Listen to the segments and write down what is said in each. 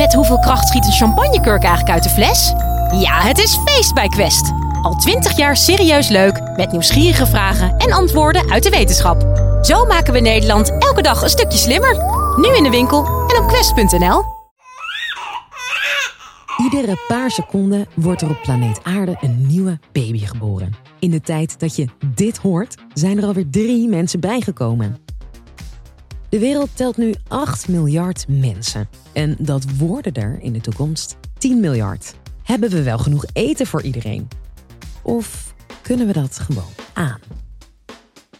Met hoeveel kracht schiet een champagnekurk eigenlijk uit de fles? Ja, het is feest bij Quest. Al twintig jaar serieus leuk, met nieuwsgierige vragen en antwoorden uit de wetenschap. Zo maken we Nederland elke dag een stukje slimmer. Nu in de winkel en op quest.nl. Iedere paar seconden wordt er op planeet Aarde een nieuwe baby geboren. In de tijd dat je dit hoort, zijn er alweer drie mensen bijgekomen. De wereld telt nu 8 miljard mensen. En dat worden er in de toekomst 10 miljard. Hebben we wel genoeg eten voor iedereen? Of kunnen we dat gewoon aan?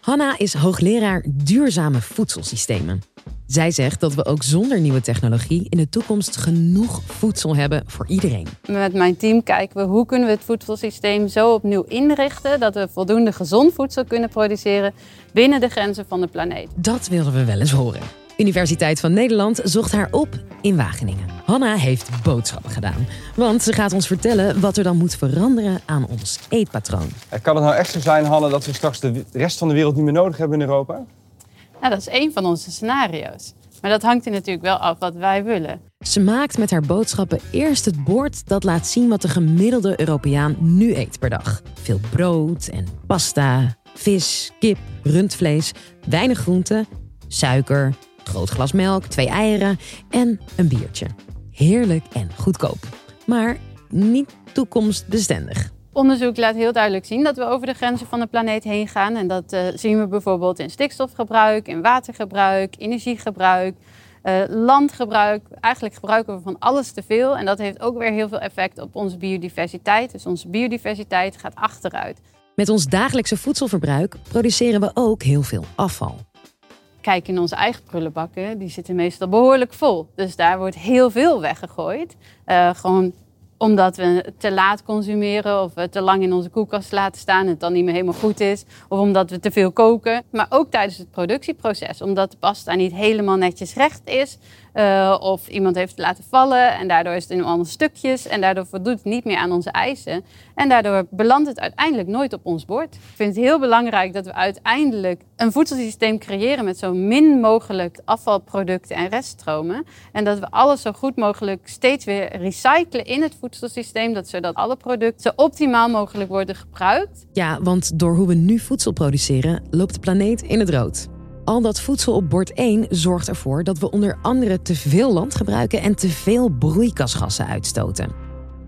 Hanna is hoogleraar duurzame voedselsystemen. Zij zegt dat we ook zonder nieuwe technologie in de toekomst genoeg voedsel hebben voor iedereen. Met mijn team kijken we hoe kunnen we het voedselsysteem zo opnieuw inrichten dat we voldoende gezond voedsel kunnen produceren binnen de grenzen van de planeet. Dat wilden we wel eens horen. Universiteit van Nederland zocht haar op in Wageningen. Hanna heeft boodschappen gedaan, want ze gaat ons vertellen wat er dan moet veranderen aan ons eetpatroon. Kan het nou echt zo zijn, Hanne, dat we straks de rest van de wereld niet meer nodig hebben in Europa? Nou, dat is één van onze scenario's. Maar dat hangt er natuurlijk wel af wat wij willen. Ze maakt met haar boodschappen eerst het bord dat laat zien wat de gemiddelde Europeaan nu eet per dag. Veel brood en pasta, vis, kip, rundvlees, weinig groenten, suiker, groot glas melk, twee eieren en een biertje. Heerlijk en goedkoop. Maar niet toekomstbestendig. Onderzoek laat heel duidelijk zien dat we over de grenzen van de planeet heen gaan. En dat uh, zien we bijvoorbeeld in stikstofgebruik, in watergebruik, energiegebruik, uh, landgebruik. Eigenlijk gebruiken we van alles te veel. En dat heeft ook weer heel veel effect op onze biodiversiteit. Dus onze biodiversiteit gaat achteruit. Met ons dagelijkse voedselverbruik produceren we ook heel veel afval. Kijk in onze eigen prullenbakken, die zitten meestal behoorlijk vol. Dus daar wordt heel veel weggegooid. Uh, gewoon omdat we te laat consumeren of we te lang in onze koelkast laten staan en het dan niet meer helemaal goed is. Of omdat we te veel koken. Maar ook tijdens het productieproces, omdat de pasta niet helemaal netjes recht is. Uh, of iemand heeft het laten vallen en daardoor is het in allemaal stukjes. En daardoor voldoet het niet meer aan onze eisen. En daardoor belandt het uiteindelijk nooit op ons bord. Ik vind het heel belangrijk dat we uiteindelijk een voedselsysteem creëren met zo min mogelijk afvalproducten en reststromen. En dat we alles zo goed mogelijk steeds weer recyclen in het voedselsysteem. Dat, zodat alle producten zo optimaal mogelijk worden gebruikt. Ja, want door hoe we nu voedsel produceren, loopt de planeet in het rood. Al dat voedsel op bord 1 zorgt ervoor dat we onder andere te veel land gebruiken en te veel broeikasgassen uitstoten.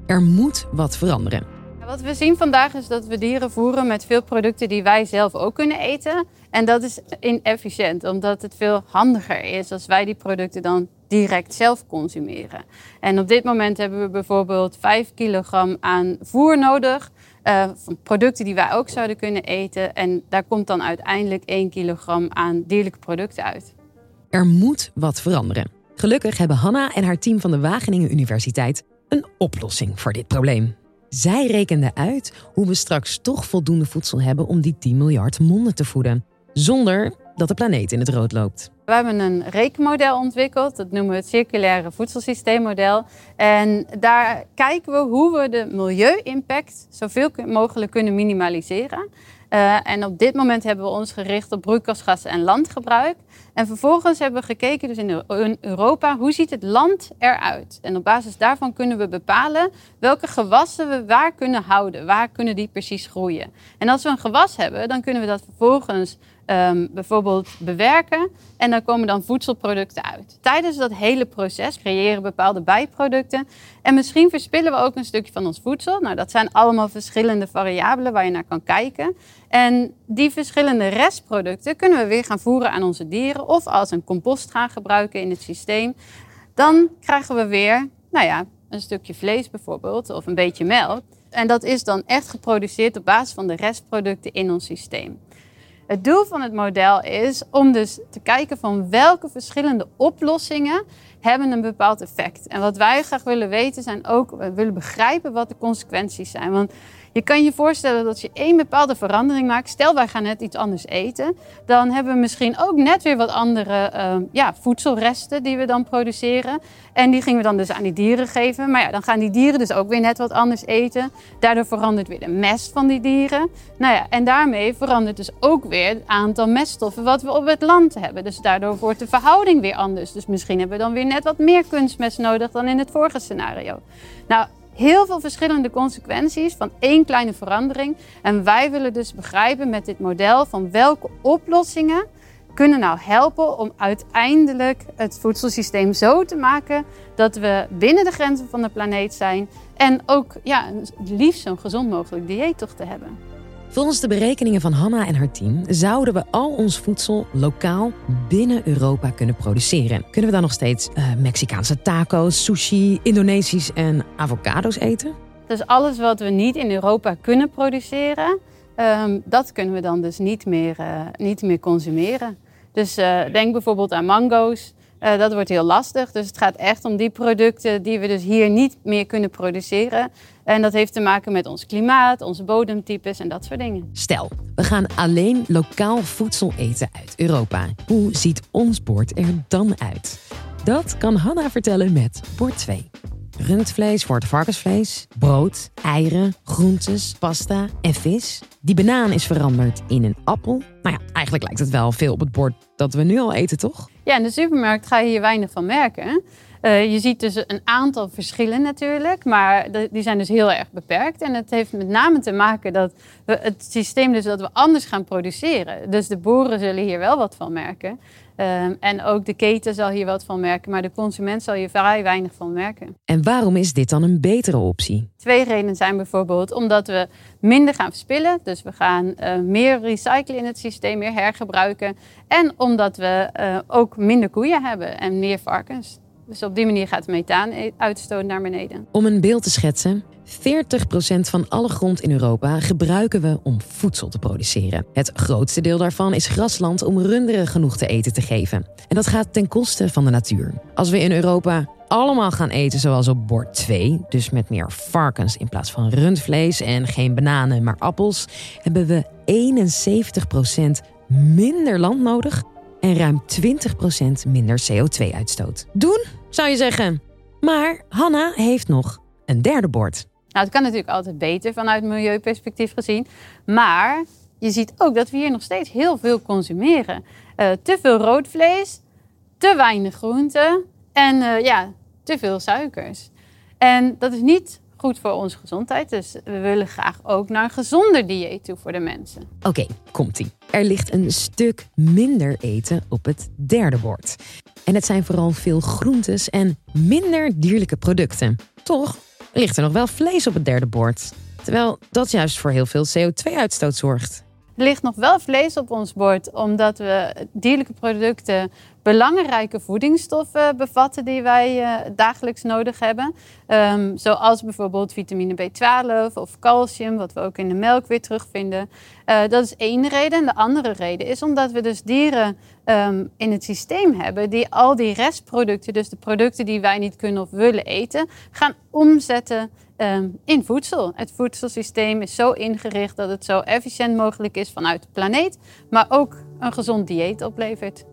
Er moet wat veranderen. Wat we zien vandaag is dat we dieren voeren met veel producten die wij zelf ook kunnen eten. En dat is inefficiënt, omdat het veel handiger is als wij die producten dan direct zelf consumeren. En op dit moment hebben we bijvoorbeeld 5 kilogram aan voer nodig. Van producten die wij ook zouden kunnen eten. En daar komt dan uiteindelijk 1 kilogram aan dierlijke producten uit. Er moet wat veranderen. Gelukkig hebben Hanna en haar team van de Wageningen Universiteit een oplossing voor dit probleem. Zij rekenden uit hoe we straks toch voldoende voedsel hebben om die 10 miljard monden te voeden. Zonder dat de planeet in het rood loopt. We hebben een rekenmodel ontwikkeld, dat noemen we het circulaire voedselsysteemmodel. En daar kijken we hoe we de milieu-impact zoveel mogelijk kunnen minimaliseren. Uh, en op dit moment hebben we ons gericht op broeikasgassen en landgebruik. En vervolgens hebben we gekeken dus in Europa, hoe ziet het land eruit? En op basis daarvan kunnen we bepalen welke gewassen we waar kunnen houden. Waar kunnen die precies groeien? En als we een gewas hebben, dan kunnen we dat vervolgens um, bijvoorbeeld bewerken. En dan komen dan voedselproducten uit. Tijdens dat hele proces creëren bepaalde bijproducten. En misschien verspillen we ook een stukje van ons voedsel. Nou, dat zijn allemaal verschillende variabelen waar je naar kan kijken. En die verschillende restproducten kunnen we weer gaan voeren aan onze dieren. Of als een compost gaan gebruiken in het systeem. Dan krijgen we weer, nou ja, een stukje vlees bijvoorbeeld. Of een beetje melk. En dat is dan echt geproduceerd op basis van de restproducten in ons systeem. Het doel van het model is om dus te kijken van welke verschillende oplossingen hebben een bepaald effect. En wat wij graag willen weten zijn ook, we willen begrijpen wat de consequenties zijn. Want je kan je voorstellen dat je één bepaalde verandering maakt. Stel, wij gaan net iets anders eten. Dan hebben we misschien ook net weer wat andere uh, ja, voedselresten die we dan produceren. En die gingen we dan dus aan die dieren geven. Maar ja, dan gaan die dieren dus ook weer net wat anders eten. Daardoor verandert weer de mest van die dieren. Nou ja, en daarmee verandert dus ook weer het aantal meststoffen wat we op het land hebben. Dus daardoor wordt de verhouding weer anders. Dus misschien hebben we dan weer net wat meer kunstmest nodig dan in het vorige scenario. Nou, heel veel verschillende consequenties van één kleine verandering. En wij willen dus begrijpen met dit model van welke oplossingen kunnen nou helpen om uiteindelijk het voedselsysteem zo te maken dat we binnen de grenzen van de planeet zijn en ook ja, liefst zo'n gezond mogelijk dieet toch te hebben. Volgens de berekeningen van Hanna en haar team zouden we al ons voedsel lokaal binnen Europa kunnen produceren. Kunnen we dan nog steeds uh, Mexicaanse taco's, sushi, Indonesisch en avocado's eten? Dus alles wat we niet in Europa kunnen produceren, um, dat kunnen we dan dus niet meer, uh, niet meer consumeren. Dus uh, denk bijvoorbeeld aan mango's. Uh, dat wordt heel lastig. Dus het gaat echt om die producten die we dus hier niet meer kunnen produceren. En dat heeft te maken met ons klimaat, onze bodemtypes en dat soort dingen. Stel, we gaan alleen lokaal voedsel eten uit Europa. Hoe ziet ons bord er dan uit? Dat kan Hanna vertellen met bord 2. Rundvlees wordt varkensvlees, brood, eieren, groentes, pasta en vis. Die banaan is veranderd in een appel. Nou ja, eigenlijk lijkt het wel veel op het bord dat we nu al eten, toch? Ja, in de supermarkt ga je hier weinig van merken. Uh, je ziet dus een aantal verschillen natuurlijk, maar die zijn dus heel erg beperkt. En het heeft met name te maken dat we het systeem dus dat we anders gaan produceren. Dus de boeren zullen hier wel wat van merken. Um, en ook de keten zal hier wat van merken, maar de consument zal hier vrij weinig van merken. En waarom is dit dan een betere optie? Twee redenen zijn bijvoorbeeld omdat we minder gaan verspillen. Dus we gaan uh, meer recyclen in het systeem, meer hergebruiken. En omdat we uh, ook minder koeien hebben en meer varkens. Dus op die manier gaat de methaanuitstoot naar beneden. Om een beeld te schetsen. 40% van alle grond in Europa gebruiken we om voedsel te produceren. Het grootste deel daarvan is grasland om runderen genoeg te eten te geven. En dat gaat ten koste van de natuur. Als we in Europa allemaal gaan eten zoals op bord 2, dus met meer varkens in plaats van rundvlees en geen bananen maar appels, hebben we 71% minder land nodig en ruim 20% minder CO2-uitstoot. Doen, zou je zeggen. Maar Hanna heeft nog een derde bord. Nou, het kan natuurlijk altijd beter vanuit milieuperspectief gezien. Maar je ziet ook dat we hier nog steeds heel veel consumeren. Uh, te veel rood vlees, te weinig groenten en uh, ja, te veel suikers. En dat is niet goed voor onze gezondheid. Dus we willen graag ook naar een gezonder dieet toe voor de mensen. Oké, okay, komt-ie. Er ligt een stuk minder eten op het derde bord. En het zijn vooral veel groentes en minder dierlijke producten. Toch ligt er nog wel vlees op het derde bord. Terwijl dat juist voor heel veel CO2-uitstoot zorgt. Er ligt nog wel vlees op ons bord, omdat we dierlijke producten belangrijke voedingsstoffen bevatten die wij uh, dagelijks nodig hebben. Um, zoals bijvoorbeeld vitamine B12 of calcium, wat we ook in de melk weer terugvinden. Uh, dat is één reden. En de andere reden is omdat we dus dieren um, in het systeem hebben die al die restproducten, dus de producten die wij niet kunnen of willen eten, gaan omzetten um, in voedsel. Het voedselsysteem is zo ingericht dat het zo efficiënt mogelijk is vanuit de planeet, maar ook een gezond dieet oplevert.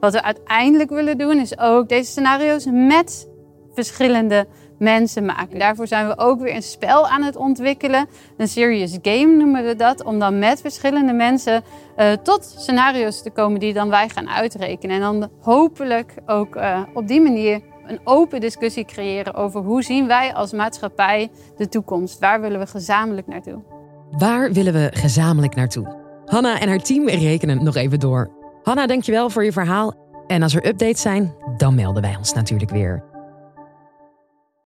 Wat we uiteindelijk willen doen is ook deze scenario's met verschillende mensen maken. Daarvoor zijn we ook weer een spel aan het ontwikkelen. Een serious game noemen we dat. Om dan met verschillende mensen uh, tot scenario's te komen die dan wij gaan uitrekenen. En dan hopelijk ook uh, op die manier een open discussie creëren over hoe zien wij als maatschappij de toekomst. Waar willen we gezamenlijk naartoe? Waar willen we gezamenlijk naartoe? Hanna en haar team rekenen nog even door. Hanna, dankjewel voor je verhaal. En als er updates zijn, dan melden wij ons natuurlijk weer.